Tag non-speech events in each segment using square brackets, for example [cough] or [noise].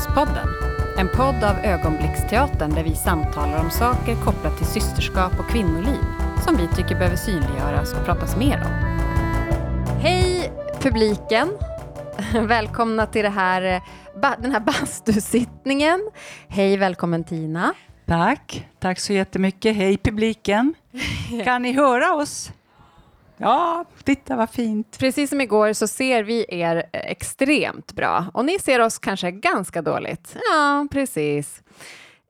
Systerskapspodden. En podd av Ögonblicksteatern där vi samtalar om saker kopplat till systerskap och kvinnoliv som vi tycker behöver synliggöras och pratas mer om. Hej publiken! [laughs] Välkomna till det här, eh, den här bastusittningen. Hej, välkommen Tina. Tack, tack så jättemycket. Hej publiken. [laughs] Kan ni höra oss? Ja, titta vad fint. Precis som igår så ser vi er extremt bra och ni ser oss kanske ganska dåligt. Ja, precis.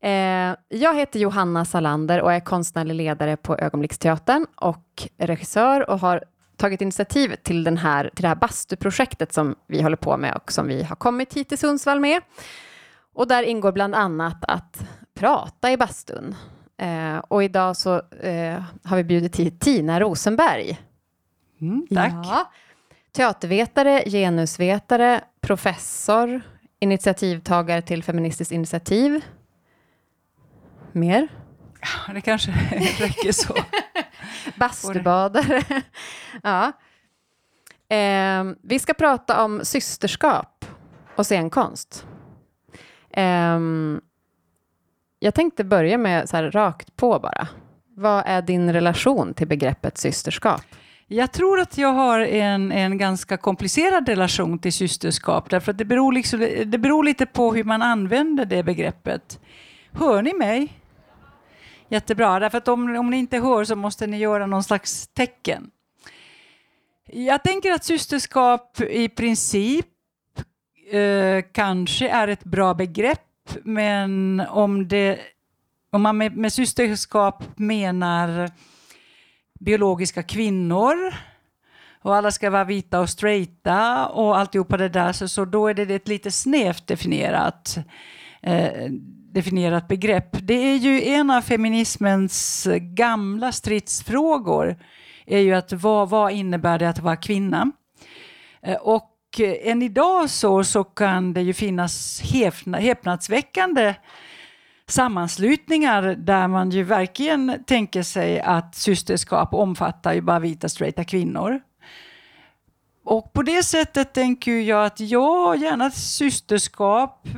Eh, jag heter Johanna Salander och är konstnärlig ledare på Ögonblicksteatern och regissör och har tagit initiativ till, den här, till det här bastuprojektet som vi håller på med och som vi har kommit hit till Sundsvall med. Och där ingår bland annat att prata i bastun. Eh, och idag så eh, har vi bjudit hit Tina Rosenberg Mm, tack. Ja. Teatervetare, genusvetare, professor, initiativtagare till Feministiskt initiativ. Mer? Ja, det kanske [laughs] räcker så. Bastubadare. ja. Eh, vi ska prata om systerskap och scenkonst. Eh, jag tänkte börja med så här rakt på bara. Vad är din relation till begreppet systerskap? Jag tror att jag har en, en ganska komplicerad relation till systerskap, därför att det beror, liksom, det beror lite på hur man använder det begreppet. Hör ni mig? Jättebra, därför att om, om ni inte hör så måste ni göra någon slags tecken. Jag tänker att systerskap i princip eh, kanske är ett bra begrepp, men om, det, om man med, med systerskap menar biologiska kvinnor och alla ska vara vita och straighta och alltihopa det där, så, så då är det ett lite snävt definierat, eh, definierat begrepp. Det är ju en av feminismens gamla stridsfrågor, är ju att vad, vad innebär det att vara kvinna? Eh, och eh, än idag så, så kan det ju finnas häpna, häpnadsväckande sammanslutningar där man ju verkligen tänker sig att systerskap omfattar ju bara vita straighta kvinnor. Och på det sättet tänker jag att ja, gärna systerskap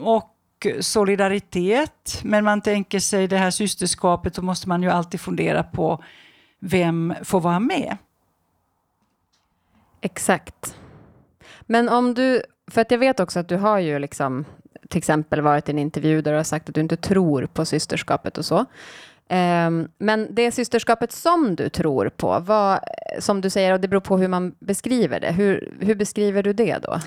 och solidaritet, men man tänker sig det här systerskapet, då måste man ju alltid fundera på vem får vara med. Exakt. Men om du, för att jag vet också att du har ju liksom till exempel varit i en intervju där du har sagt att du inte tror på systerskapet och så. Ehm, men det systerskapet som du tror på, vad, som du säger, och det beror på hur man beskriver det, hur, hur beskriver du det då?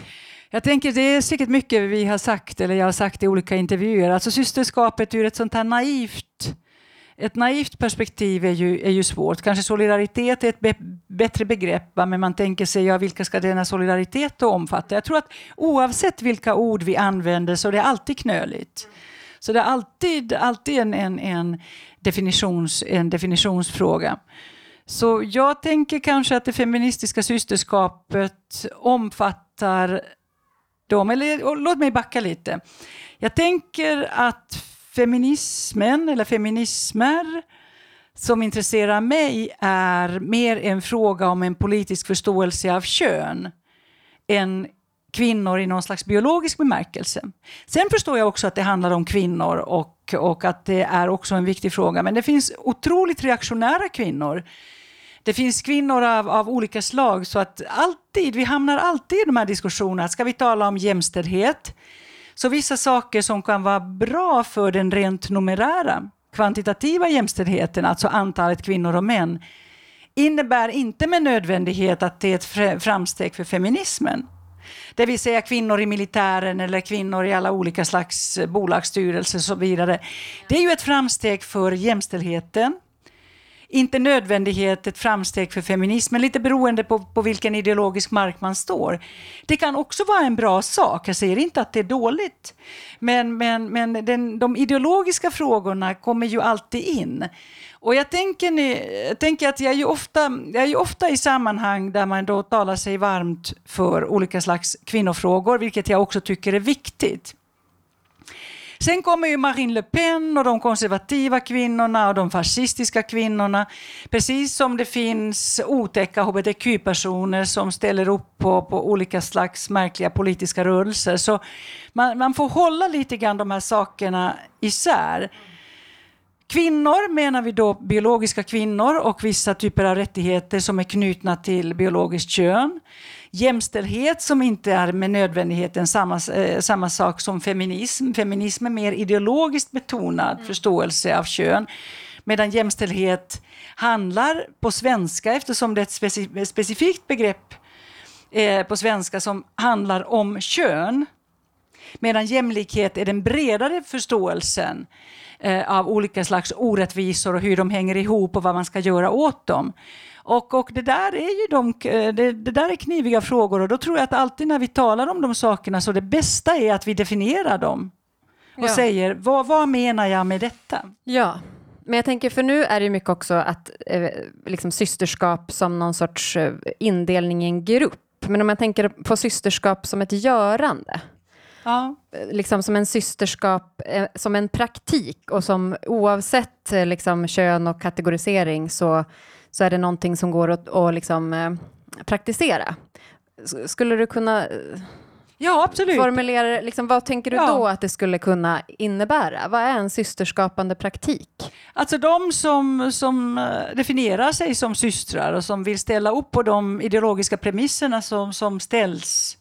Jag tänker det är säkert mycket vi har sagt, eller jag har sagt i olika intervjuer. Alltså systerskapet ur ett sånt här naivt ett naivt perspektiv är ju, är ju svårt. Kanske solidaritet är ett be bättre begrepp, men man tänker sig ja, vilka ska denna solidaritet då omfatta? Jag tror att oavsett vilka ord vi använder så är det alltid knöligt. Så det är alltid, alltid en, en, en, definitions, en definitionsfråga. Så jag tänker kanske att det feministiska systerskapet omfattar dem, eller låt mig backa lite. Jag tänker att feminismen eller feminismer som intresserar mig är mer en fråga om en politisk förståelse av kön än kvinnor i någon slags biologisk bemärkelse. Sen förstår jag också att det handlar om kvinnor och, och att det är också en viktig fråga. Men det finns otroligt reaktionära kvinnor. Det finns kvinnor av, av olika slag så att alltid, vi hamnar alltid i de här diskussionerna. Ska vi tala om jämställdhet? Så vissa saker som kan vara bra för den rent numerära, kvantitativa jämställdheten, alltså antalet kvinnor och män, innebär inte med nödvändighet att det är ett framsteg för feminismen. Det vill säga kvinnor i militären eller kvinnor i alla olika slags bolagsstyrelser och så vidare. Det är ju ett framsteg för jämställdheten, inte nödvändighet ett framsteg för feminismen, lite beroende på, på vilken ideologisk mark man står. Det kan också vara en bra sak, jag säger inte att det är dåligt. Men, men, men den, de ideologiska frågorna kommer ju alltid in. Och jag tänker, jag tänker att jag är, ju ofta, jag är ju ofta i sammanhang där man då talar sig varmt för olika slags kvinnofrågor, vilket jag också tycker är viktigt. Sen kommer ju Marine Le Pen och de konservativa kvinnorna och de fascistiska kvinnorna. Precis som det finns otäcka hbtq-personer som ställer upp på, på olika slags märkliga politiska rörelser. Så man, man får hålla lite grann de här sakerna isär. Kvinnor menar vi då biologiska kvinnor och vissa typer av rättigheter som är knutna till biologiskt kön. Jämställdhet som inte är med nödvändigheten samma, eh, samma sak som feminism. Feminism är mer ideologiskt betonad mm. förståelse av kön. Medan jämställdhet handlar på svenska, eftersom det är ett specif specifikt begrepp eh, på svenska som handlar om kön. Medan jämlikhet är den bredare förståelsen eh, av olika slags orättvisor och hur de hänger ihop och vad man ska göra åt dem. Och, och det, där är ju de, eh, det, det, där är kniviga frågor och då tror jag att alltid när vi talar om de sakerna så det bästa är att vi definierar dem och ja. säger vad, vad menar jag med detta? Ja, men jag tänker, för nu är det mycket också att eh, liksom systerskap som någon sorts eh, indelning i en grupp. Men om jag tänker på systerskap som ett görande, Ja. Liksom som en systerskap, eh, som en praktik och som oavsett eh, liksom, kön och kategorisering så, så är det någonting som går att, att liksom, eh, praktisera. Skulle du kunna Ja, absolut. Formulera, liksom, vad tänker du ja. då att det skulle kunna innebära? Vad är en systerskapande praktik? Alltså de som, som definierar sig som systrar och som vill ställa upp på de ideologiska premisserna som, som ställs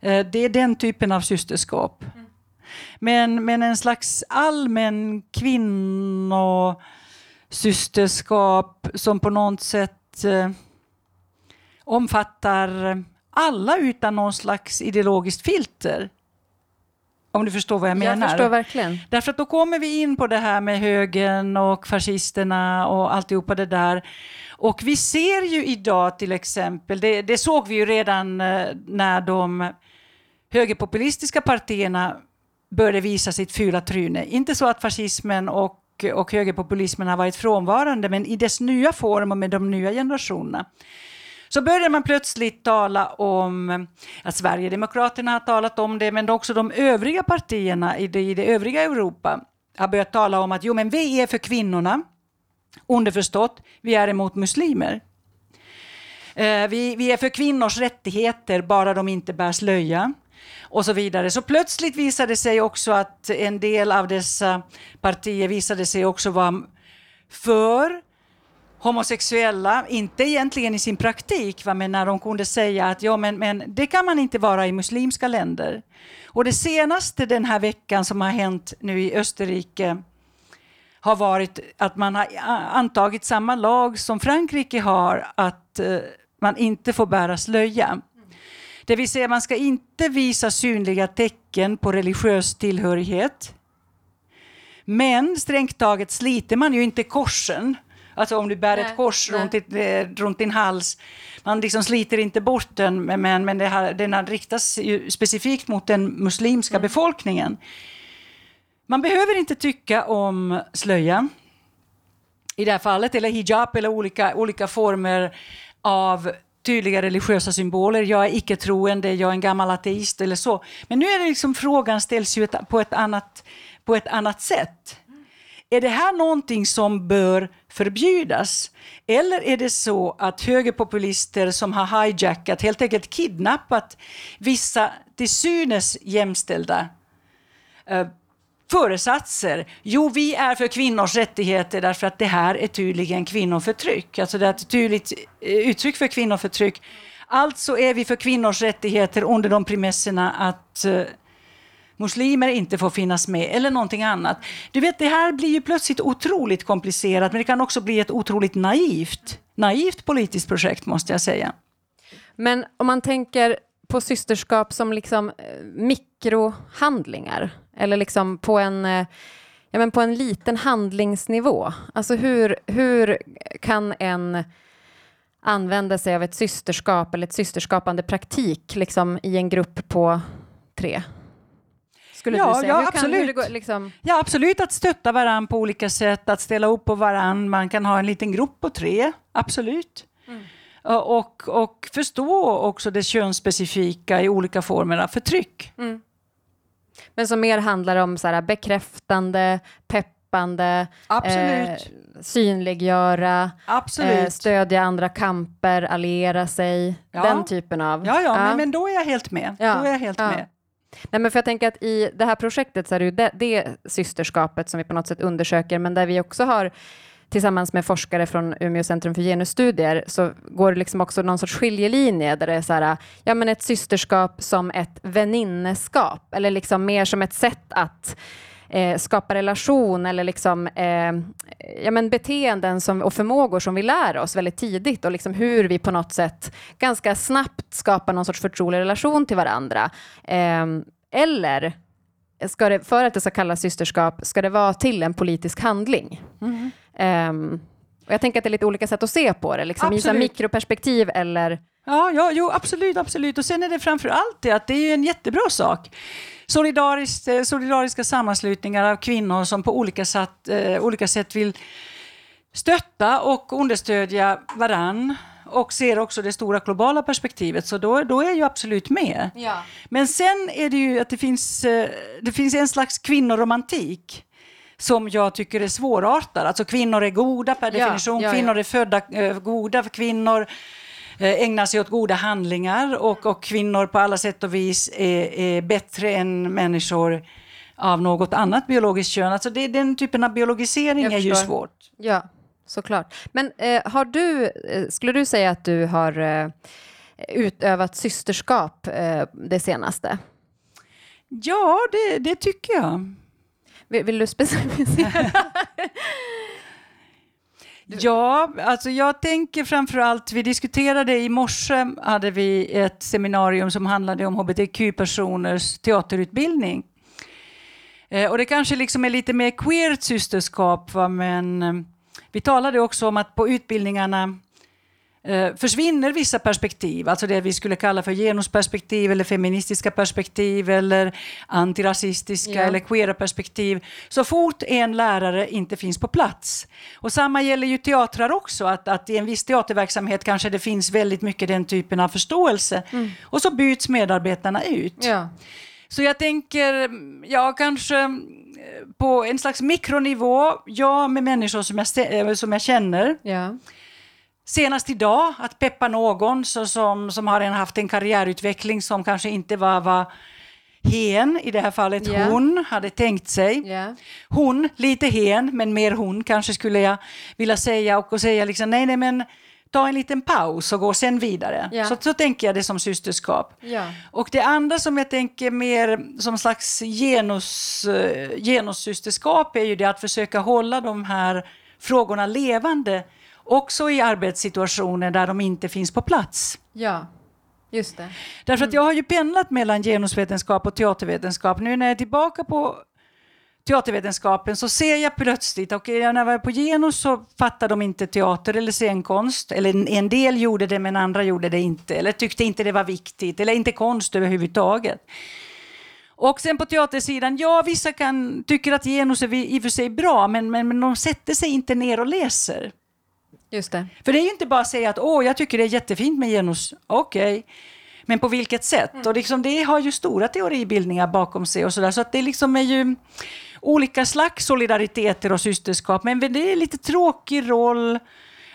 Eh, det är den typen av systerskap. Mm. Men, men en slags allmän kvinnosysterskap som på något sätt eh, omfattar alla utan någon slags ideologiskt filter. Om du förstår vad jag menar? Jag förstår verkligen. Därför att då kommer vi in på det här med högern och fascisterna och alltihopa det där. Och vi ser ju idag till exempel, det, det såg vi ju redan eh, när de högerpopulistiska partierna började visa sitt fula tryne. Inte så att fascismen och, och högerpopulismen har varit frånvarande, men i dess nya form och med de nya generationerna så började man plötsligt tala om, att Sverigedemokraterna har talat om det, men också de övriga partierna i det, i det övriga Europa har börjat tala om att jo, men vi är för kvinnorna, underförstått, vi är emot muslimer. Eh, vi, vi är för kvinnors rättigheter, bara de inte bär slöja och så vidare. Så plötsligt visade det sig också att en del av dessa partier visade sig också vara för homosexuella, inte egentligen i sin praktik, va, men när de kunde säga att ja, men, men det kan man inte vara i muslimska länder. Och det senaste den här veckan som har hänt nu i Österrike har varit att man har antagit samma lag som Frankrike har, att uh, man inte får bära slöja. Det vill säga man ska inte visa synliga tecken på religiös tillhörighet. Men strängt taget sliter man ju inte korsen. Alltså om du bär nej, ett kors runt, ditt, eh, runt, din hals, man liksom sliter inte bort den, men, men det här, den riktas specifikt mot den muslimska mm. befolkningen. Man behöver inte tycka om slöja i det här fallet, eller hijab eller olika, olika former av tydliga religiösa symboler. Jag är icke-troende, jag är en gammal ateist eller så. Men nu är det liksom frågan ställs ju på ett annat, på ett annat sätt. Är det här någonting som bör förbjudas? Eller är det så att högerpopulister som har hijackat, helt enkelt kidnappat vissa till synes jämställda eh, föresatser. Jo, vi är för kvinnors rättigheter därför att det här är tydligen kvinnoförtryck. Alltså det är ett tydligt eh, uttryck för kvinnoförtryck. Alltså är vi för kvinnors rättigheter under de premisserna att eh, muslimer inte får finnas med eller någonting annat. Du vet, det här blir ju plötsligt otroligt komplicerat, men det kan också bli ett otroligt naivt, naivt politiskt projekt måste jag säga. Men om man tänker på systerskap som liksom eh, mikrohandlingar eller liksom på en, eh, ja, men på en liten handlingsnivå. Alltså hur, hur kan en använda sig av ett systerskap eller ett systerskapande praktik liksom, i en grupp på tre? Skulle ja, du säga. Ja, absolut. Kan, liksom... ja, absolut att stötta varandra på olika sätt, att ställa upp på varandra. Man kan ha en liten grupp på tre, absolut. Mm. Och, och förstå också det könsspecifika i olika former av förtryck. Mm. Men som mer handlar om så här, bekräftande, peppande, eh, synliggöra, eh, stödja andra kamper, alliera sig, Ja. den typen av... ja, ja, Men, men då är jag helt med. Ja, Då är jag helt ja. med. Nej, men för jag tänker att i det här projektet så är det ju det, det systerskapet som vi på något sätt undersöker, men där vi också har tillsammans med forskare från Umeå centrum för genusstudier så går det liksom också någon sorts skiljelinje där det är så här, ja men ett systerskap som ett väninneskap eller liksom mer som ett sätt att eh, skapa relation eller liksom, eh, ja, men beteenden som, och förmågor som vi lär oss väldigt tidigt och liksom hur vi på något sätt ganska snabbt skapar någon sorts förtrolig relation till varandra. Eh, eller ska det, för att det ska kallas systerskap, ska det vara till en politisk handling? Mm. Ehm, och jag tänker att det är lite olika sätt att se på det, liksom i mikroperspektiv eller... Ja, ja, jo, absolut, absolut. Och sen är det framför allt det att det är en jättebra sak. Solidariskt, eh, solidariska sammanslutningar av kvinnor som på olika sätt, eh, olika sätt vill stötta och understödja varann och ser också det stora globala perspektivet, så då, då är jag ju absolut med. Ja. Men sen är det ju att det finns, eh, det finns en slags kvinnoromantik som jag tycker är svårartad. Alltså kvinnor är goda per definition, ja, ja. kvinnor är födda eh, goda, kvinnor eh, ägnar sig åt goda handlingar och, och kvinnor på alla sätt och vis är, är bättre än människor av något annat biologiskt kön. Alltså det, den typen av biologisering är ju svårt. Ja, såklart. Men eh, har du, eh, skulle du säga att du har eh, utövat systerskap eh, det senaste? Ja, det, det tycker jag. Vill, vill du specificera? [laughs] Ja, alltså jag tänker framför allt, vi diskuterade i morse, hade vi ett seminarium som handlade om hbtq-personers teaterutbildning. Eh, och det kanske liksom är lite mer queert systerskap, va? men eh, vi talade också om att på utbildningarna försvinner vissa perspektiv, alltså det vi skulle kalla för genusperspektiv eller feministiska perspektiv eller antirasistiska Ja. eller queera perspektiv, så fort en lärare inte finns på plats. Och samma gäller ju teatrar också, att, att i en viss teaterverksamhet kanske det finns väldigt mycket den typen av förståelse. Och så byts medarbetarna ut. ja. Så jag tänker, ja kanske eh, på en slags mikronivå, jag med människor som jag, eh, som jag känner. ja. Senast idag, att peppa någon så som, som har en, haft en karriärutveckling som kanske inte var, var hen, i det här fallet Ja. hon, hade tänkt sig. ja. Hon, lite hen, men mer hon kanske skulle jag vilja säga och, säga liksom nej, nej men ta en liten paus och gå sen vidare. Ja. Så, så tänker jag det som systerskap. ja. Och det andra som jag tänker mer som slags genus, eh, genussysterskap är ju det att försöka hålla de här frågorna levande också i arbetssituationer där de inte finns på plats. ja. Just det. Därför att jag har ju pendlat mellan genusvetenskap och teatervetenskap. Nu när jag är tillbaka på teatervetenskapen så ser jag plötsligt, och när jag var på genus så fattade de inte teater eller scenkonst, eller en- del gjorde det men andra gjorde det inte, eller tyckte inte det var viktigt, eller inte konst överhuvudtaget. Och sen på teatersidan, ja vissa kan, tycker att genus är i och för sig bra, men, men, men de sätter sig inte ner och läser. Just det. För det är ju inte bara att säga att åh, jag tycker det är jättefint med genus. Okej. Men på vilket sätt? Och liksom, det har ju stora teoribildningar bakom sig och sådär. Så att det liksom är ju olika slags solidariteter och systerskap. Men det är lite tråkig roll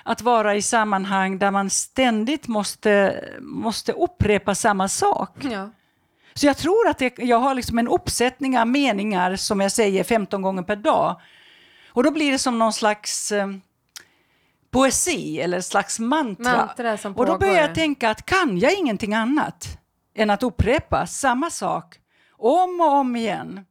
att vara i sammanhang där man ständigt måste, måste upprepa samma sak. Ja. Så jag tror att jag, jag har liksom en uppsättning av meningar som jag säger 15 gånger per dag. Och då blir det som någon slags eh, poesi eller slags mantra. Mantra som och då börjar jag tänka att kan jag ingenting annat än att upprepa samma sak om och om igen?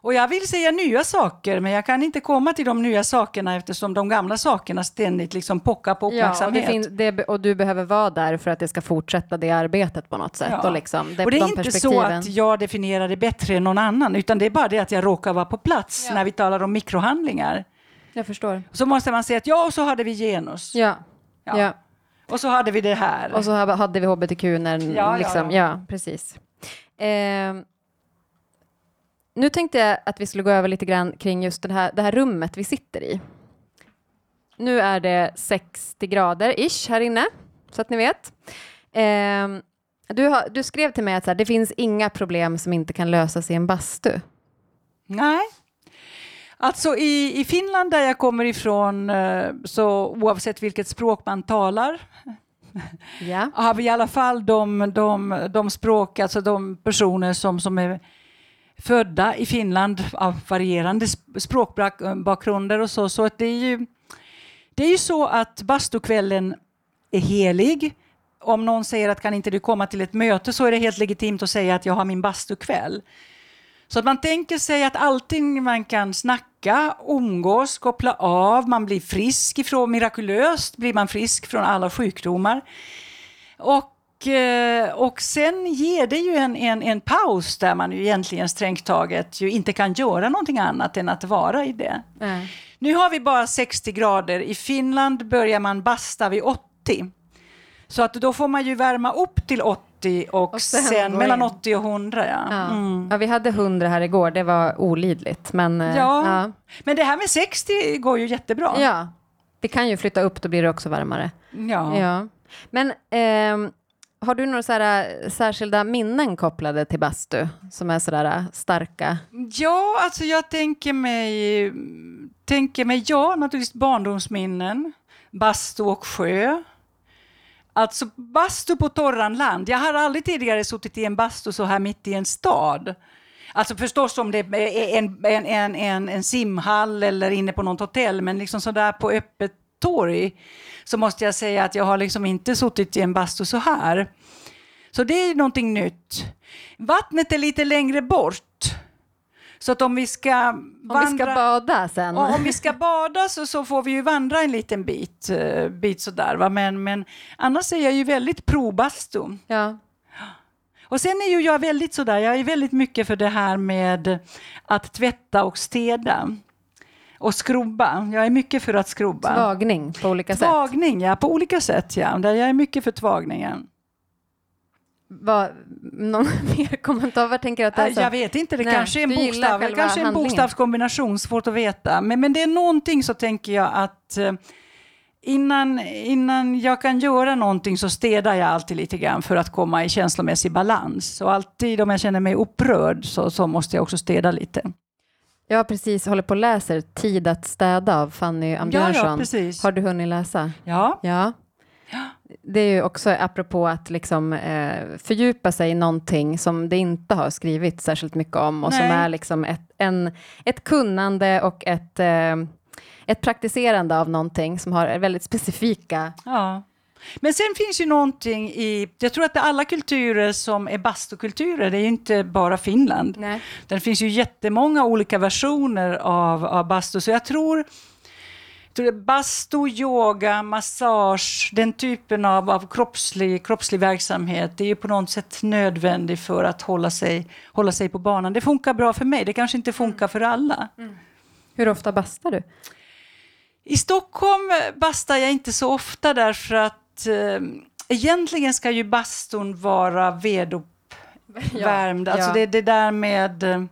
Och jag vill säga nya saker, men jag kan inte komma till de nya sakerna eftersom de gamla sakerna ständigt liksom pockar på Ja, och, uppmärksamhet. finns, det, och du behöver vara där för att det ska fortsätta det arbetet på något sätt. Ja. Och, liksom, det, och det är de inte så att jag definierar det bättre än någon annan, utan det är bara det att jag råkar vara på plats Ja. när vi talar om mikrohandlingar. Jag förstår. Så måste man säga att ja, och så hade vi genus. Ja. Ja. ja. Och så hade vi det här. Och så ha- hade vi hbtq när, Ja, ja, liksom, ja. ja, precis. Ehm, nu tänkte jag att vi skulle gå över lite grann kring just det här, det här rummet vi sitter i. Nu är det 60 grader ish här inne, så att ni vet. Ehm, Du, har, du skrev till mig att här, det finns inga problem som inte kan lösas i en bastu. Nej. Alltså i, i Finland där jag kommer ifrån, eh, så oavsett vilket språk man talar, [laughs] Ja. har vi i alla fall de, de, de språk, alltså de personer som, som är födda i Finland av varierande sp- språkbakgrunder och så. Så att det är ju, det är ju så att bastukvällen är helig. Om någon säger att kan inte du komma till ett möte så är det helt legitimt att säga att jag har min bastukväll. Så att man tänker sig att allting man kan snacka, umgås, koppla av, man blir frisk ifrån, mirakulöst blir man frisk från alla sjukdomar. Och, eh, och sen ger det ju en, en, en paus där man ju egentligen strängt taget ju inte kan göra någonting annat än att vara i det. Nej. Nu har vi bara 60 grader. I Finland börjar man basta vid 80. Så att då får man ju värma upp till 80 och, Och sen sen, mellan in. 80 och 100. Ja. Ja. Mm. ja, vi hade 100 här igår, det var olidligt. Men, eh, Ja. ja. Men det här med 60 går ju jättebra. ja, vi kan ju flytta upp, då blir det också varmare. Ja. Ja. Men ehm, har du några så här, eh, särskilda minnen kopplade till bastu som är sådär eh, starka? Ja, alltså jag tänker mig, tänker mig ja, naturligtvis barndomsminnen, bastu och sjö. Alltså bastu på torran land. Jag har aldrig tidigare suttit i en bastu så här mitt i en stad. Alltså förstås om det är en, en, en, en, en simhall eller inne på något hotell, men liksom sådär på öppet torg så måste jag säga att jag har liksom inte suttit i en bastu så här. Så det är någonting nytt. Vattnet är lite längre bort. Så att om vi ska Om vandra... vi ska bada sen? Om vi ska bada så, så får vi ju vandra en liten bit, uh, bit sådär. Va? Men, men annars är jag ju väldigt pro-bastu. Ja. Och sen är ju jag väldigt sådär, jag är väldigt mycket för det här med att tvätta och städa. Och skrubba. Jag är mycket för att skrubba. Tvagning på olika sätt? Tvagning, ja. På olika sätt, ja. Jag är mycket för tvagningen. Vad, någon [laughs] mer kommentar? Vad tänker du att det är? Så? Jag vet inte, det Nej, kanske är en, bokstav, kanske en handlingen. bokstavskombination, svårt att veta. Men, men det är någonting så tänker jag att eh, innan, innan jag kan göra någonting så städar jag alltid lite grann för att komma i känslomässig balans. Och alltid om jag känner mig upprörd så, så måste jag också städa lite. Jag har precis håller på och läser Tid att städa av Fanny Ja, Ambjörnsson. ja, precis. Har du hunnit läsa? Ja, Ja. Det är ju också apropå att liksom, eh, fördjupa sig i någonting som det inte har skrivit särskilt mycket om och som Nej. är liksom ett, en, ett kunnande och ett, eh, ett praktiserande av någonting som har väldigt specifika... ja. Men sen finns ju någonting i, jag tror att det är alla kulturer som är bastukulturer, det är ju inte bara Finland. Nej. Det finns ju jättemånga olika versioner av, av bastu, så jag tror, jag tror det är bastu, yoga, massage, den typen av, av kroppslig, kroppslig verksamhet, det är ju på något sätt nödvändig för att hålla sig, hålla sig på banan. Det funkar bra för mig, det kanske inte funkar för alla. Hur ofta bastar du? I Stockholm bastar jag inte så ofta därför att eh, egentligen ska ju bastun vara veduppvärmd. [laughs] Ja, alltså ja. det, det där med...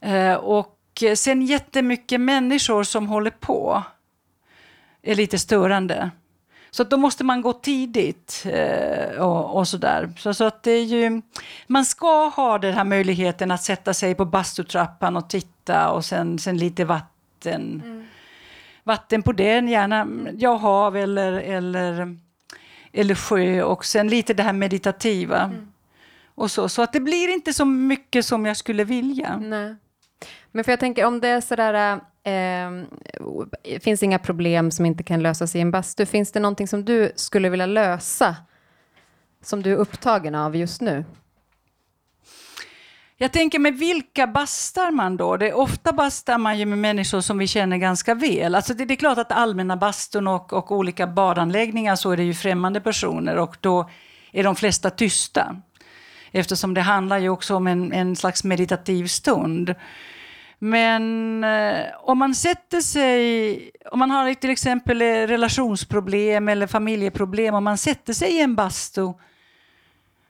Eh, och sen jättemycket människor som håller på är lite störande. Så att då måste man gå tidigt eh, och, och sådär. Så, så att det är ju, man ska ha den här möjligheten att sätta sig på bastutrappan och titta och sen, sen lite vatten. Vatten på den, gärna ja, hav eller, eller, eller sjö och sen lite det här meditativa. Och så, så att det blir inte så mycket som jag skulle vilja. Nej. Men för jag tänker om det är sådär, eh, finns inga problem som inte kan lösas i en bastu, finns det någonting som du skulle vilja lösa som du är upptagen av just nu? Jag tänker med vilka bastar man då? Det är ofta bastar man ju med människor som vi känner ganska väl. Alltså det, det är klart att allmänna bastun och, och olika badanläggningar så är det ju främmande personer och då är de flesta tysta. Eftersom det handlar ju också om en, en slags meditativ stund. Men eh, om man sätter sig, om man har till exempel eh, relationsproblem eller familjeproblem, om man sätter sig i en bastu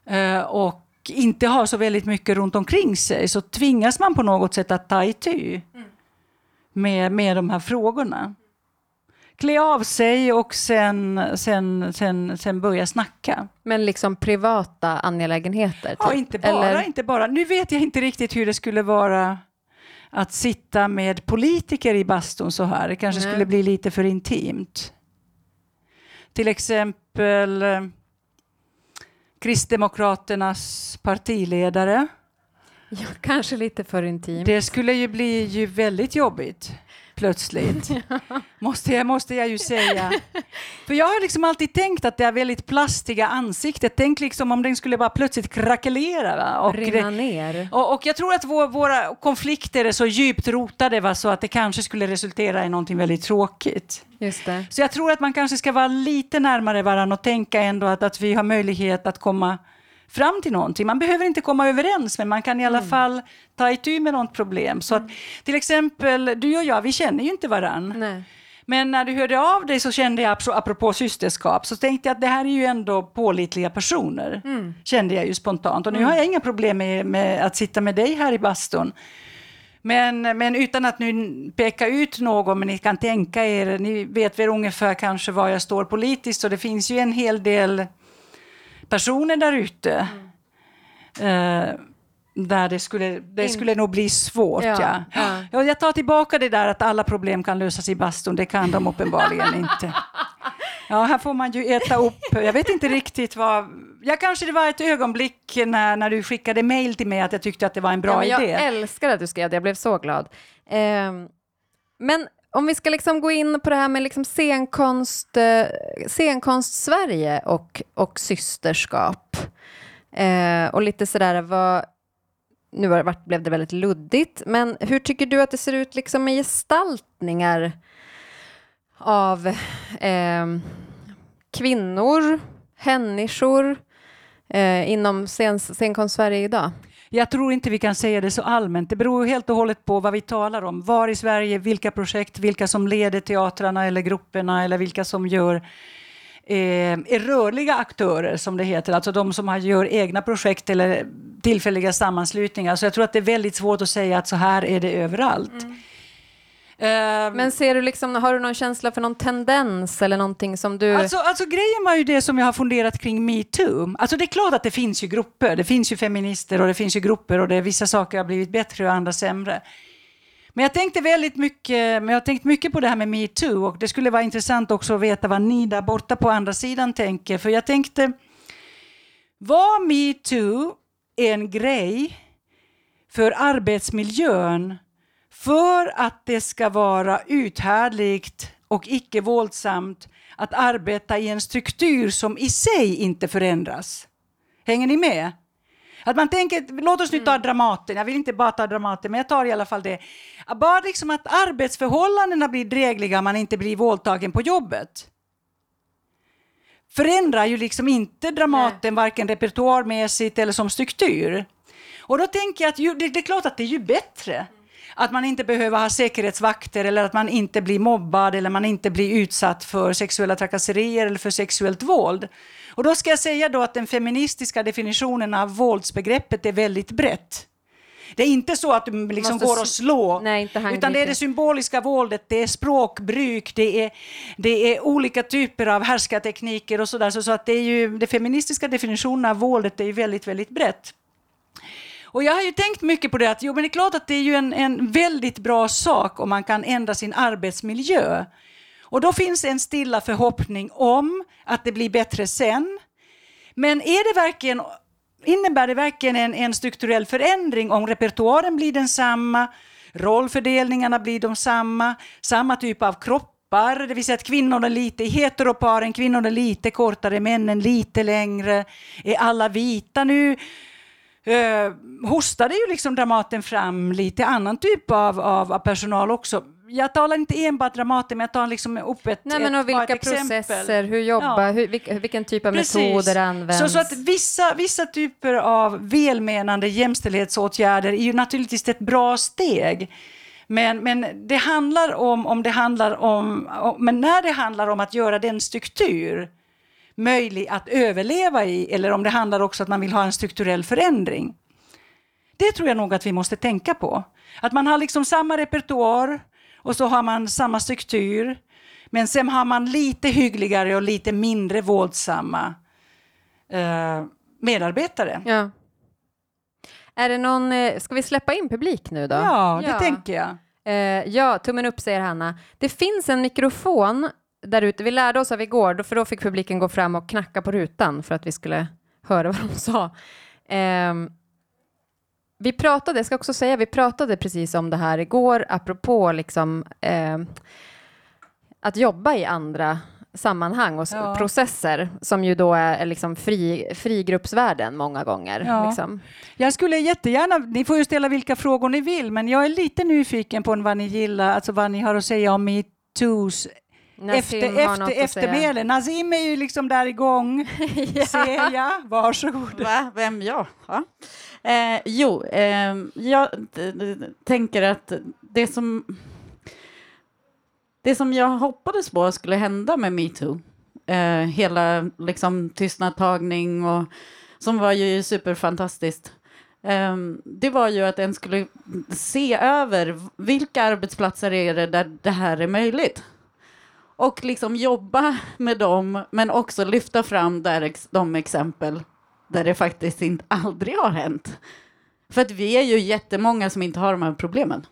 eh, och inte har så väldigt mycket runt omkring sig så tvingas man på något sätt att ta itu med, med de här frågorna. klä av sig och sen, sen, sen, sen börja snacka. Men liksom privata angelägenheter? Typ. Ja, inte bara, Eller? inte bara. Nu vet jag inte riktigt hur det skulle vara att sitta med politiker i bastun så här. Det kanske Nej. skulle bli lite för intimt. Till exempel eh, Kristdemokraternas partiledare. Ja, kanske lite för intimt. Det skulle ju bli ju väldigt jobbigt plötsligt. [laughs] måste, jag, måste jag ju säga. För jag har liksom alltid tänkt att det är väldigt plastiga ansiktet. Tänk liksom om den skulle bara plötsligt krackelera. Va? Och, Rinna ner. och, och jag tror att vår, våra konflikter är så djupt rotade va? så att det kanske skulle resultera i någonting väldigt tråkigt. Just det. Så jag tror att man kanske ska vara lite närmare varandra och tänka ändå att, att vi har möjlighet att komma fram till någonting. Man behöver inte komma överens, men man kan i alla fall ta itu med något problem. Så att, till exempel, du och jag, vi känner ju inte varann. Nej. Men när du hörde av dig så kände jag, apro- apropå systerskap, så tänkte jag att det här är ju ändå pålitliga personer. Kände jag ju spontant. Och nu har jag inga problem med, med att sitta med dig här i bastun. Men, men utan att nu peka ut någon, men ni kan tänka er, ni vet väl ungefär kanske var jag står politiskt, så det finns ju en hel del personer där ute. Eh, där det skulle, det In- skulle nog bli svårt. Ja, Ja, ja. ja. jag tar tillbaka det där att alla problem kan lösas i bastun, det kan de uppenbarligen [laughs] inte. Ja, här får man ju äta upp. Jag vet inte riktigt vad... Ja, kanske det var ett ögonblick när, när du skickade mail till mig att jag tyckte att det var en bra ja, jag idé. älskar att du skrev det, jag blev så glad. Ehm, men om vi ska liksom gå in på det här med liksom scenkonst, eh, scenkonst Sverige och, och systerskap. Eh, och lite sådär vad... Nu har det varit, blev det väldigt luddigt, men hur tycker du att det ser ut liksom med gestaltningar av eh, kvinnor, människor eh, inom scen, scenkonst Sverige idag? Jag tror inte vi kan säga det så allmänt. Det beror ju helt och hållet på vad vi talar om. Var i Sverige, vilka projekt, vilka som leder teatrarna eller grupperna eller vilka som gör eh, är rörliga aktörer som det heter, alltså de som gör egna projekt eller tillfälliga sammanslutningar. Så jag tror att det är väldigt svårt att säga att så här är det överallt. Mm. Men ser du liksom, har du någon känsla för någon tendens eller någonting som du... Alltså, alltså grejen var ju det som jag har funderat kring metoo. Alltså det är klart att det finns ju grupper. Det finns ju feminister och det finns ju grupper och det är vissa saker har blivit bättre och andra sämre. Men jag tänkte väldigt mycket, men jag har tänkt mycket på det här med metoo och det skulle vara intressant också att veta vad ni där borta på andra sidan tänker. För jag tänkte, var metoo en grej för arbetsmiljön för att det ska vara uthärdligt och icke våldsamt att arbeta i en struktur som i sig inte förändras. Hänger ni med? Att man tänker, låt oss nu ta Dramaten, jag vill inte bara ta Dramaten, men jag tar i alla fall det. Bara liksom att arbetsförhållandena blir drägliga, man inte blir våldtagen på jobbet. Förändrar ju liksom inte Dramaten, varken repertoarmässigt eller som struktur. Och då tänker jag att ju, det, det är klart att det är ju bättre att man inte behöver ha säkerhetsvakter eller att man inte blir mobbad eller man inte blir utsatt för sexuella trakasserier eller för sexuellt våld. Och då ska jag säga då att den feministiska definitionen av våldsbegreppet är väldigt brett. Det är inte så att du liksom Måste går och slår, Nej, inte utan det är det symboliska våldet, det är språkbruk, det är, det är olika typer av härskartekniker och sådär. Så, så att det är ju, det feministiska definitionen av våldet är ju väldigt, väldigt brett. Och jag har ju tänkt mycket på det att jo, men det är klart att det är ju en, en väldigt bra sak om man kan ändra sin arbetsmiljö. Och då finns en stilla förhoppning om att det blir bättre sen. Men är det verkligen, innebär det verkligen en, en strukturell förändring om repertoaren blir densamma, rollfördelningarna blir de samma, samma typ av kroppar, det vill säga att kvinnorna är lite i heteroparen, kvinnorna är lite kortare, männen lite längre. Är alla vita nu? Eh, hostade ju liksom Dramaten fram lite annan typ av, av, av personal också. Jag talar inte enbart Dramaten, men jag tar liksom upp ett, Nej, men och vilka processer, hur jobbar, Ja. hur, vilken typ av Precis. metoder används? Så, så att vissa, vissa typer av välmenande jämställdhetsåtgärder är ju naturligtvis ett bra steg. Men, men det handlar om, om det handlar om, om, men när det handlar om att göra den struktur möjlig att överleva i, eller om det handlar också att man vill ha en strukturell förändring. Det tror jag nog att vi måste tänka på. Att man har liksom samma repertoar och så har man samma struktur. Men sen har man lite hyggligare och lite mindre våldsamma eh, medarbetare. Ja. Är det någon, eh, ska vi släppa in publik nu då? Ja, det tänker jag. Eh, ja, tummen upp säger Hanna. Det finns en mikrofon där ute. Vi lärde oss av igår, för då fick publiken gå fram och knacka på rutan för att vi skulle [laughs] höra vad de sa. Eh, vi pratade, jag ska också säga, vi pratade precis om det här igår, apropå liksom eh, att jobba i andra sammanhang och ja. processer som ju då är liksom fri, frigruppsvärlden många gånger. Ja. Liksom. Jag skulle jättegärna, ni får ju ställa vilka frågor ni vill, men jag är lite nyfiken på vad ni gillar, alltså vad ni har att säga om metoos efter, efter, eftermäle. Nazim är ju liksom där igång, [laughs] ja. ser jag. Varsågod. Va? Vem jag? Ja. Eh, jo, eh, jag tänker att det som det som jag hoppades på skulle hända med metoo, eh, hela liksom, tystnadtagning och som var ju superfantastiskt, eh, det var ju att en skulle se över vilka arbetsplatser är det där det här är möjligt. Och liksom jobba med dem, men också lyfta fram där de exempel där det faktiskt inte aldrig har hänt. För att vi är ju jättemånga som inte har de här problemen.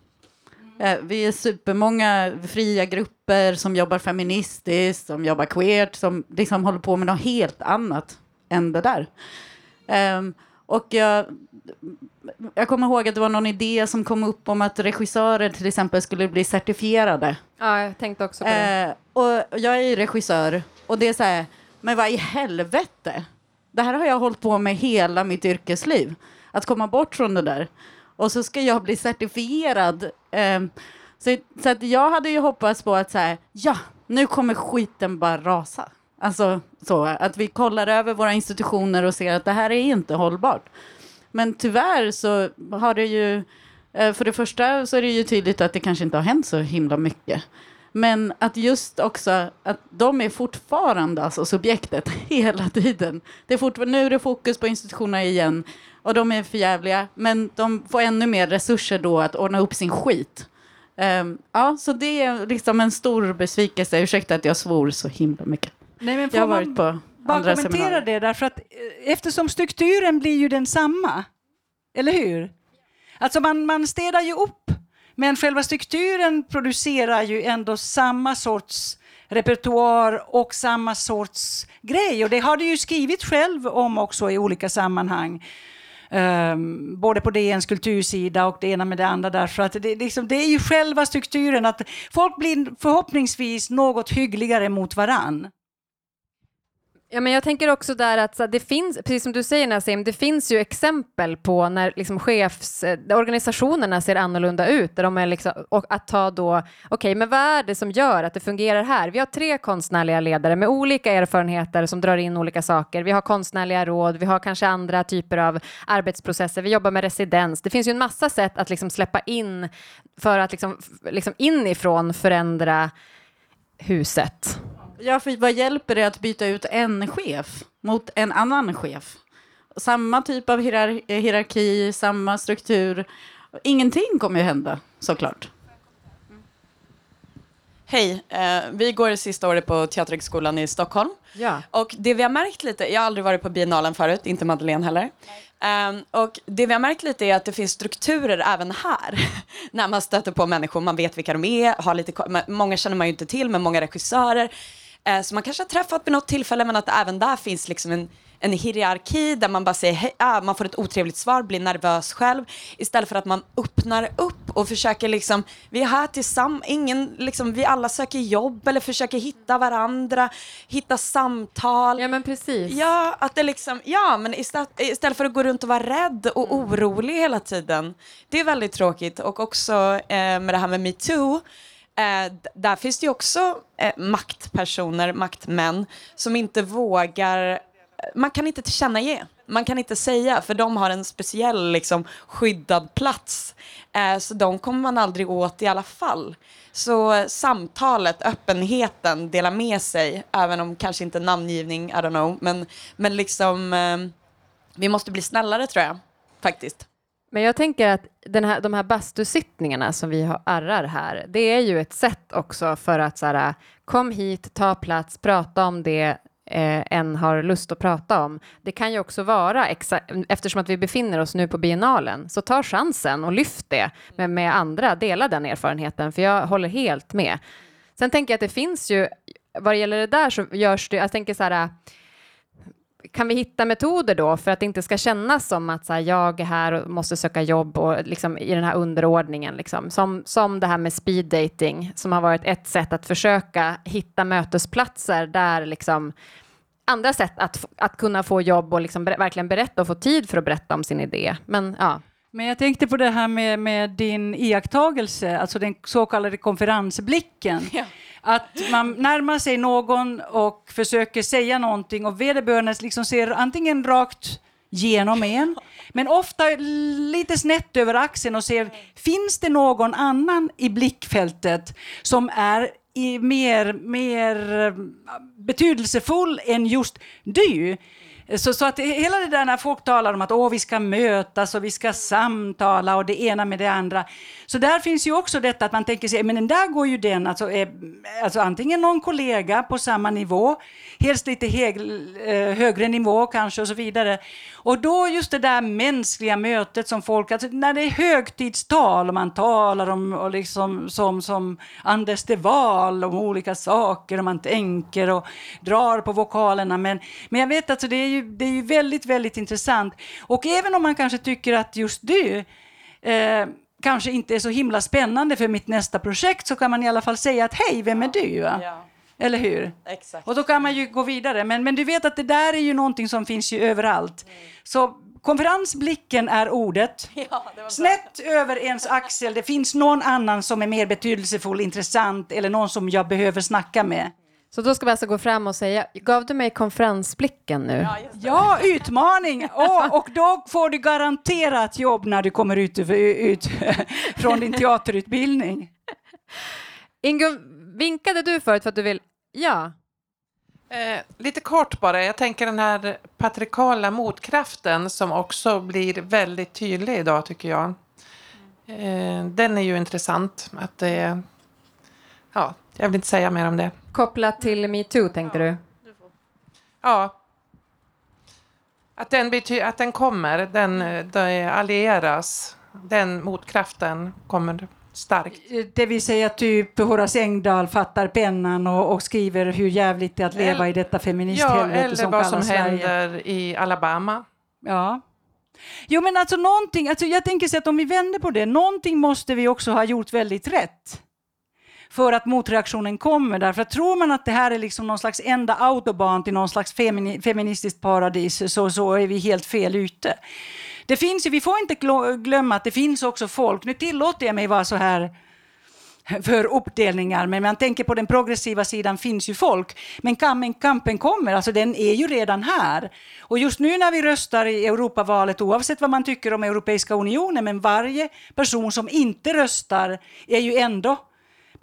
Eh, vi är supermånga fria grupper som jobbar feministiskt, som jobbar queert, som liksom håller på med något helt annat än det där. Um, och jag, jag kommer ihåg att det var någon idé som kom upp om att regissörer till exempel skulle bli certifierade. Ja, jag tänkte också på det. Uh, och jag är regissör och det är så här, men vad i helvete? Det här har jag hållit på med hela mitt yrkesliv. Att komma bort från det där och så ska jag bli certifierad. Um, så, så att jag hade ju hoppats på att så här, ja, nu kommer skiten bara rasa. Alltså så, att vi kollar över våra institutioner och ser att det här är inte hållbart. Men tyvärr så har det ju, eh, för det första så är det ju tydligt att det kanske inte har hänt så himla mycket. Men att just också att de är fortfarande alltså subjektet [laughs] hela tiden. Det är fortfarande, nu är det fokus på institutionerna igen och de är förjävliga, men de får ännu mer resurser då att ordna upp sin skit. Um, ja, så det är liksom en stor besvikelse. Ursäkta att jag svor så himla mycket. Nej, men jag har varit på bara andra kommentera seminarier. det, därför att eh, eftersom strukturen blir ju densamma, eller hur? Alltså man, man städar ju upp, men själva strukturen producerar ju ändå samma sorts repertoar och samma sorts grej. Och det har du ju skrivit själv om också i olika sammanhang. Um, både på DNs kultursida och det ena med det andra därför att det, liksom, det är ju själva strukturen att folk blir förhoppningsvis något hyggligare mot varann. Ja, men jag tänker också där att så, det finns, precis som du säger Nassim, det finns ju exempel på när liksom chefs, eh, organisationerna ser annorlunda ut. Där de är liksom, och att ta då, okej, okay, men vad är det som gör att det fungerar här? Vi har tre konstnärliga ledare med olika erfarenheter som drar in olika saker. Vi har konstnärliga råd, vi har kanske andra typer av arbetsprocesser, vi jobbar med residens. Det finns ju en massa sätt att liksom släppa in för att liksom, liksom inifrån förändra huset. Ja, för vad hjälper det att byta ut en chef mot en annan chef? Samma typ av hierar hierarki, samma struktur. Ingenting kommer ju hända, såklart. Hej, eh, vi går det sista året på Teaterhögskolan i Stockholm. Ja. Och det vi har märkt lite, jag har aldrig varit på biennalen förut, inte Madeleine heller. Um, och det vi har märkt lite är att det finns strukturer även här. [laughs] när man stöter på människor, man vet vilka de är, har lite, många känner man ju inte till, men många regissörer. Eh, som man kanske har träffat vid något tillfälle men att även där finns liksom en, en hierarki där man bara säger hej, ah, man får ett otrevligt svar, blir nervös själv istället för att man öppnar upp och försöker liksom, vi är här tillsammans, ingen, liksom, vi alla söker jobb eller försöker hitta varandra, hitta samtal. Ja men precis. Ja, att det liksom, ja men istället, istället för att gå runt och vara rädd och mm. orolig hela tiden. Det är väldigt tråkigt och också eh, med det här med metoo Eh, där finns det ju också eh, maktpersoner, maktmän, som inte vågar eh, man kan inte tillkännage, man kan inte säga, för de har en speciell liksom, skyddad plats. Eh, så de kommer man aldrig åt i alla fall. Så samtalet, öppenheten, dela med sig, även om kanske inte namngivning, I don't know, men, men liksom, eh, vi måste bli snällare tror jag, faktiskt. Men jag tänker att den här, de här bastusittningarna som vi har arrar här, det är ju ett sätt också för att så här, kom hit, ta plats, prata om det eh, en har lust att prata om. Det kan ju också vara, exa- eftersom att vi befinner oss nu på biennalen, så ta chansen och lyft det med, med andra, dela den erfarenheten, för jag håller helt med. Sen tänker jag att det finns ju, vad det gäller det där så görs det, jag tänker så här, kan vi hitta metoder då för att det inte ska kännas som att så här, jag är här och måste söka jobb och liksom i den här underordningen, liksom. som, som det här med speed dating som har varit ett sätt att försöka hitta mötesplatser där liksom andra sätt att, att kunna få jobb och liksom verkligen berätta och få tid för att berätta om sin idé. Men ja. Men jag tänkte på det här med, med din iakttagelse, alltså den så kallade konferensblicken. Ja. Att man närmar sig någon och försöker säga någonting och vederbörande liksom ser antingen rakt genom en, men ofta lite snett över axeln och ser, finns det någon annan i blickfältet som är mer, mer eh, betydelsefull än just du? Så, så att hela det där när folk talar om att Åh, vi ska mötas och vi ska samtala och det ena med det andra. Så där finns ju också detta att man tänker sig, eh, men den där går ju den, alltså, är, alltså antingen någon kollega på samma nivå, helst lite heg, eh, högre nivå kanske och så vidare. Och då just det där mänskliga mötet som folk, alltså när det är högtidstal och man talar om, och liksom, som, som Anders de Waal om olika saker och man tänker och drar på vokalerna. Men, men jag vet att alltså, det är ju det är ju väldigt, väldigt intressant. Och även om man kanske tycker att just du eh, kanske inte är så himla spännande för mitt nästa projekt så kan man i alla fall säga att hej, vem är du? Ja, Eller hur? exakt. Och då kan man ju gå vidare. Men, men du vet att det där är ju någonting som finns ju överallt. Så konferensblicken är ordet. [laughs] Ja. Snett över ens axel, det finns någon annan som är mer betydelsefull, intressant eller någon som jag behöver snacka med. Så då ska vi alltså gå fram och säga, gav du mig konferensblicken nu? Ja. Ja, utmaning! Åh, och då får du garanterat jobb när du kommer ut, ut från din teaterutbildning. Ingun, vinkade du förut för att du vill? Ja. Eh, lite kort bara, jag tänker den här patriarkala motkraften som också blir väldigt tydlig idag tycker jag. Eh, den är ju intressant. Att det, ja, jag vill inte säga mer om det. Kopplat till metoo tänkte du? Ja. Att den, bety- att den kommer, den, eh, den allieras. Den motkraften kommer starkt. Det vill säga typ Horace Engdahl fattar pennan och, och skriver hur jävligt det är att leva Eller- i detta Ja, feministhelvete eller som vad som Sverige. händer i Alabama. Ja. Jo men alltså någonting, alltså jag tänker så att om vi vänder på det, någonting måste vi också ha gjort väldigt rätt. För att motreaktionen kommer. Därför att tror man att det här är liksom någon slags enda autobahn till någon slags femini- feministiskt paradis så, så är vi helt fel ute. Det finns ju, vi får inte glömma att det finns också folk, nu tillåter jag mig vara så här för uppdelningar, men man tänker på den progressiva sidan finns ju folk. Men kampen, kampen kommer, alltså den är ju redan här. Och just nu när vi röstar i Europavalet, oavsett vad man tycker om Europeiska unionen, men varje person som inte röstar är ju ändå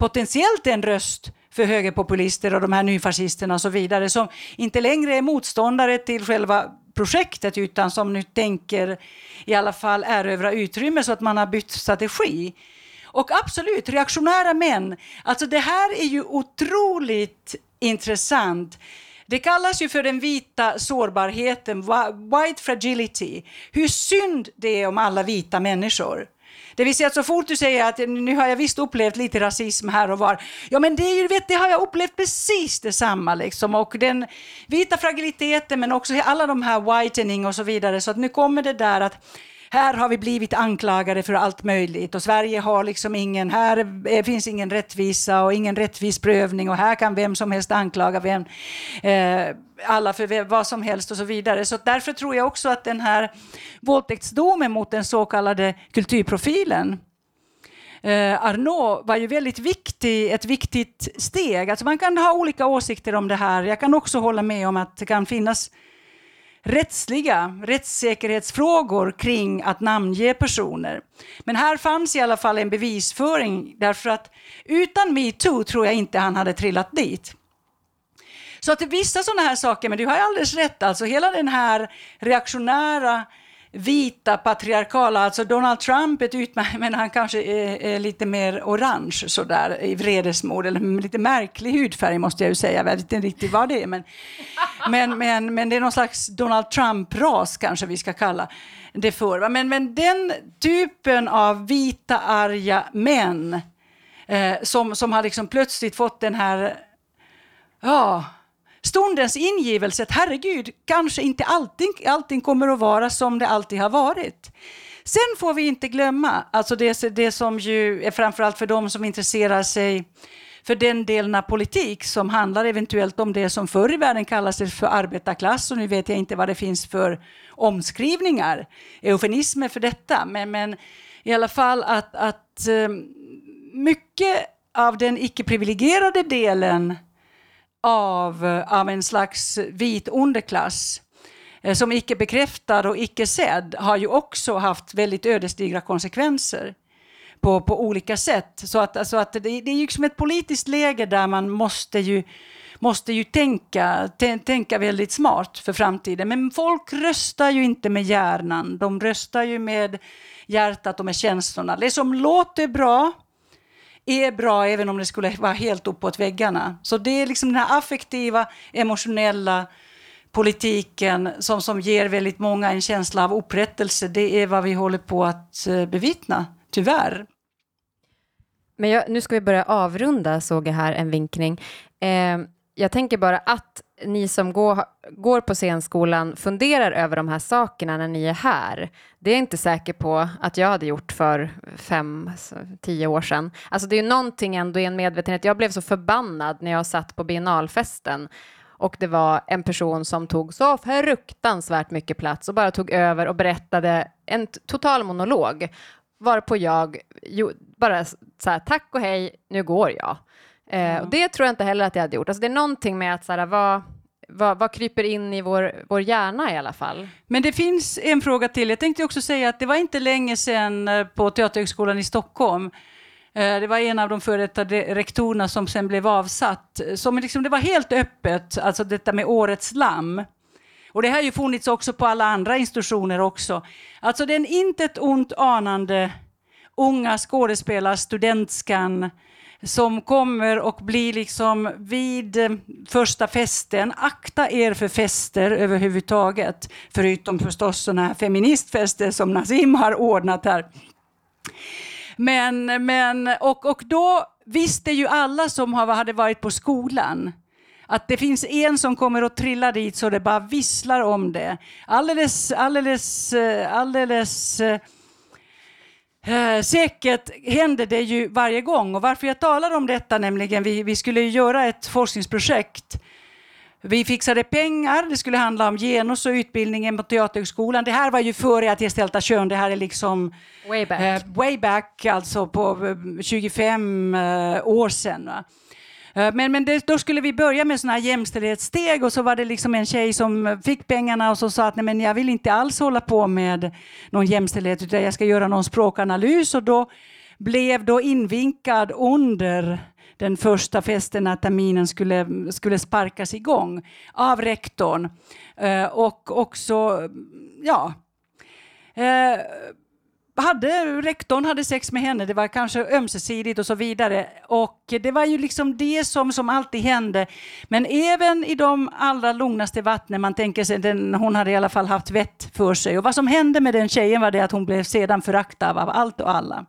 potentiellt en röst för högerpopulister och de här nyfascisterna och så vidare som inte längre är motståndare till själva projektet utan som nu tänker i alla fall erövra utrymme så att man har bytt strategi. Och absolut, reaktionära män. Alltså det här är ju otroligt intressant. Det kallas ju för den vita sårbarheten, white fragility. Hur synd det är om alla vita människor. Det vill säga att så fort du säger att nu har jag visst upplevt lite rasism här och var. Ja men det, är ju, vet, det har jag upplevt precis detsamma liksom. Och den vita fragiliteten men också alla de här whitening och så vidare. Så att nu kommer det där att här har vi blivit anklagade för allt möjligt och Sverige har liksom ingen, här finns ingen rättvisa och ingen rättvis prövning och här kan vem som helst anklaga vem, eh, alla för vad som helst och så vidare. Så därför tror jag också att den här våldtäktsdomen mot den så kallade kulturprofilen Eh, Arnault var ju väldigt viktig, ett viktigt steg. Alltså man kan ha olika åsikter om det här. Jag kan också hålla med om att det kan finnas rättsliga rättssäkerhetsfrågor kring att namnge personer. Men här fanns i alla fall en bevisföring därför att utan metoo tror jag inte han hade trillat dit. Så att vissa sådana här saker, men du har ju alldeles rätt, alltså hela den här reaktionära vita patriarkala, alltså Donald Trump är ett utmärkt, men han kanske är, är, lite mer orange sådär i vredesmod, eller lite märklig hudfärg måste jag ju säga, jag vet inte riktigt vad det är, men, men, men, men det är någon slags Donald Trump-ras kanske vi ska kalla det för. Men, men den typen av vita arga män eh, som, som har liksom plötsligt fått den här, ja, stundens ingivelse att herregud, kanske inte allting, allting kommer att vara som det alltid har varit. Sen får vi inte glömma, alltså det, det som ju är framförallt för de som intresserar sig för den delen av politik som handlar eventuellt om det som förr i världen kallades för arbetarklass och nu vet jag inte vad det finns för omskrivningar, eufemismer för detta, men, men i alla fall att, att eh, mycket av den icke-privilegierade delen av, eh, av en slags vit underklass eh, som icke bekräftad och icke sedd har ju också haft väldigt ödesdigra konsekvenser på, på olika sätt. Så att, alltså att det, det är ju liksom ett politiskt läge där man måste ju, måste ju tänka, tänka väldigt smart för framtiden. Men folk röstar ju inte med hjärnan, de röstar ju med hjärtat och med känslorna. Det som låter bra är bra även om det skulle vara helt uppåt väggarna. Så det är liksom den här affektiva, emotionella politiken som, som ger väldigt många en känsla av upprättelse. Det är vad vi håller på att eh, bevittna, tyvärr. Men jag, nu ska vi börja avrunda, såg jag här en vinkning. Eh, jag tänker bara att ni som går, går på scenskolan funderar över de här sakerna när ni är här. Det är jag inte säker på att jag hade gjort för fem, alltså, tio år sedan. Alltså det är någonting ändå i en medvetenhet. Jag blev så förbannad när jag satt på biennalfesten och det var en person som tog så fruktansvärt mycket plats och bara tog över och berättade en total monolog varpå jag bara så här, tack och hej, nu går jag. Eh, och det tror jag inte heller att jag hade gjort. Alltså det är någonting med att så här, vad, vad, vad kryper in i vår, vår hjärna i alla fall. Men det finns en fråga till. Jag tänkte också säga att det var inte länge sedan eh, på Teaterhögskolan i Stockholm eh, det var en av de före detta rektorerna som sen blev avsatt. Som liksom, det var helt öppet, alltså detta med årets lamm. Och det har ju funnits också på alla andra institutioner också. Alltså den intet ont anande unga skådespelarstudentskan som kommer och blir liksom vid eh, första festen, akta er för fester överhuvudtaget, förutom förstås sådana här feministfester som Nazim har ordnat här. Men, men, och, och då visste ju alla som hade varit på skolan att det finns en som kommer att trilla dit så det bara visslar om det. Alldeles, alldeles, eh, alldeles eh, Eh, säkert händer det ju varje gång. Och varför jag talar om detta, nämligen vi, vi skulle göra ett forskningsprojekt. Vi fixade pengar, det skulle handla om genus och utbildningen på Teaterhögskolan. Det här var ju före att gestalta kön, det här är liksom way back, eh, way back alltså på 25 eh, år sedan. Va? Eh, men, men det, då skulle vi börja med sådana här jämställdhetssteg och så var det liksom en tjej som fick pengarna och så sa att nej, men jag vill inte alls hålla på med någon jämställdhet utan jag ska göra någon språkanalys och då blev då invinkad under den första festen när terminen skulle, skulle sparkas igång av rektorn. Eh, och också, ja, eh, hade, rektorn hade sex med henne, det var kanske ömsesidigt och så vidare. Och det var ju liksom det som, som alltid hände. Men även i de allra lugnaste vattnen, man tänker sig, den, hon hade i alla fall haft vett för sig. Och vad som hände med den tjejen var det att hon blev sedan föraktad av allt och alla.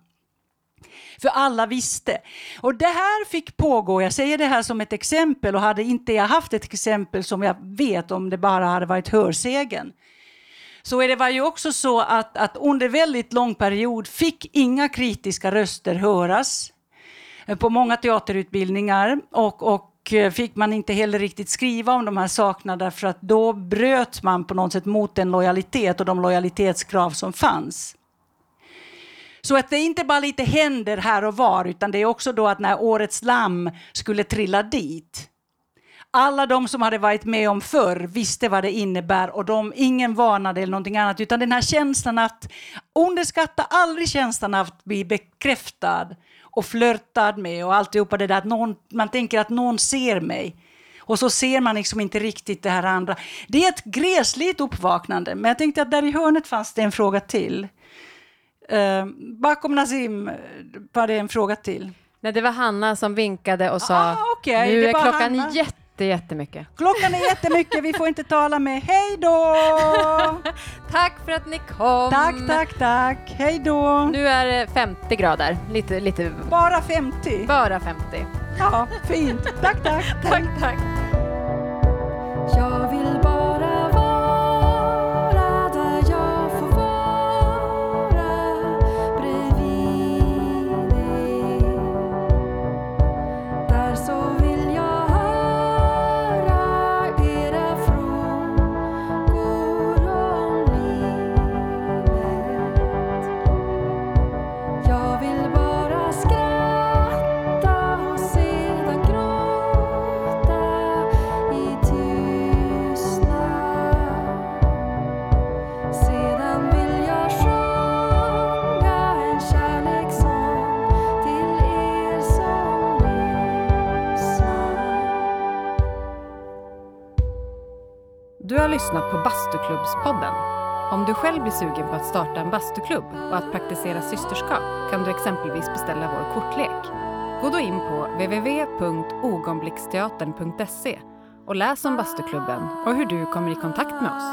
För alla visste. Och det här fick pågå, jag säger det här som ett exempel och hade inte jag haft ett exempel som jag vet om det bara hade varit hörsägen så är det var ju också så att, att under väldigt lång period fick inga kritiska röster höras eh, på många teaterutbildningar och, och eh, fick man inte heller riktigt skriva om de här sakerna därför att då bröt man på något sätt mot den lojalitet och de lojalitetskrav som fanns. Så att det är inte bara lite händer här och var utan det är också då att när Årets lamm skulle trilla dit alla de som hade varit med om förr visste vad det innebär och de, ingen varnade eller någonting annat utan den här känslan att underskatta aldrig känslan av att bli bekräftad och flörtad med och alltihopa det där att någon, man tänker att någon ser mig. Och så ser man liksom inte riktigt det här andra. Det är ett gräsligt uppvaknande, men jag tänkte att där i hörnet fanns det en fråga till. Uh, bakom Nazim var det en fråga till. Nej, det var Hanna som vinkade och sa Ah, okej, nu det är klockan Hanna. jätte, jättemycket. Klockan är jättemycket, vi får inte tala med. Hej då! [laughs] Tack för att ni kom! Tack, tack, tack. Hej då! Nu är det 50 grader, lite, lite, Bara 50. bara 50. Ja, fint. Tack, tack. [laughs] Tack, tack. Lyssnat på Bastuklubbspodden. Om du själv blir sugen på att starta en bastuklubb och att praktisera systerskap kan du exempelvis beställa vår kortlek. Gå då in på www.ogonblicksteatern.se och läs om bastuklubben och hur du kommer i kontakt med oss.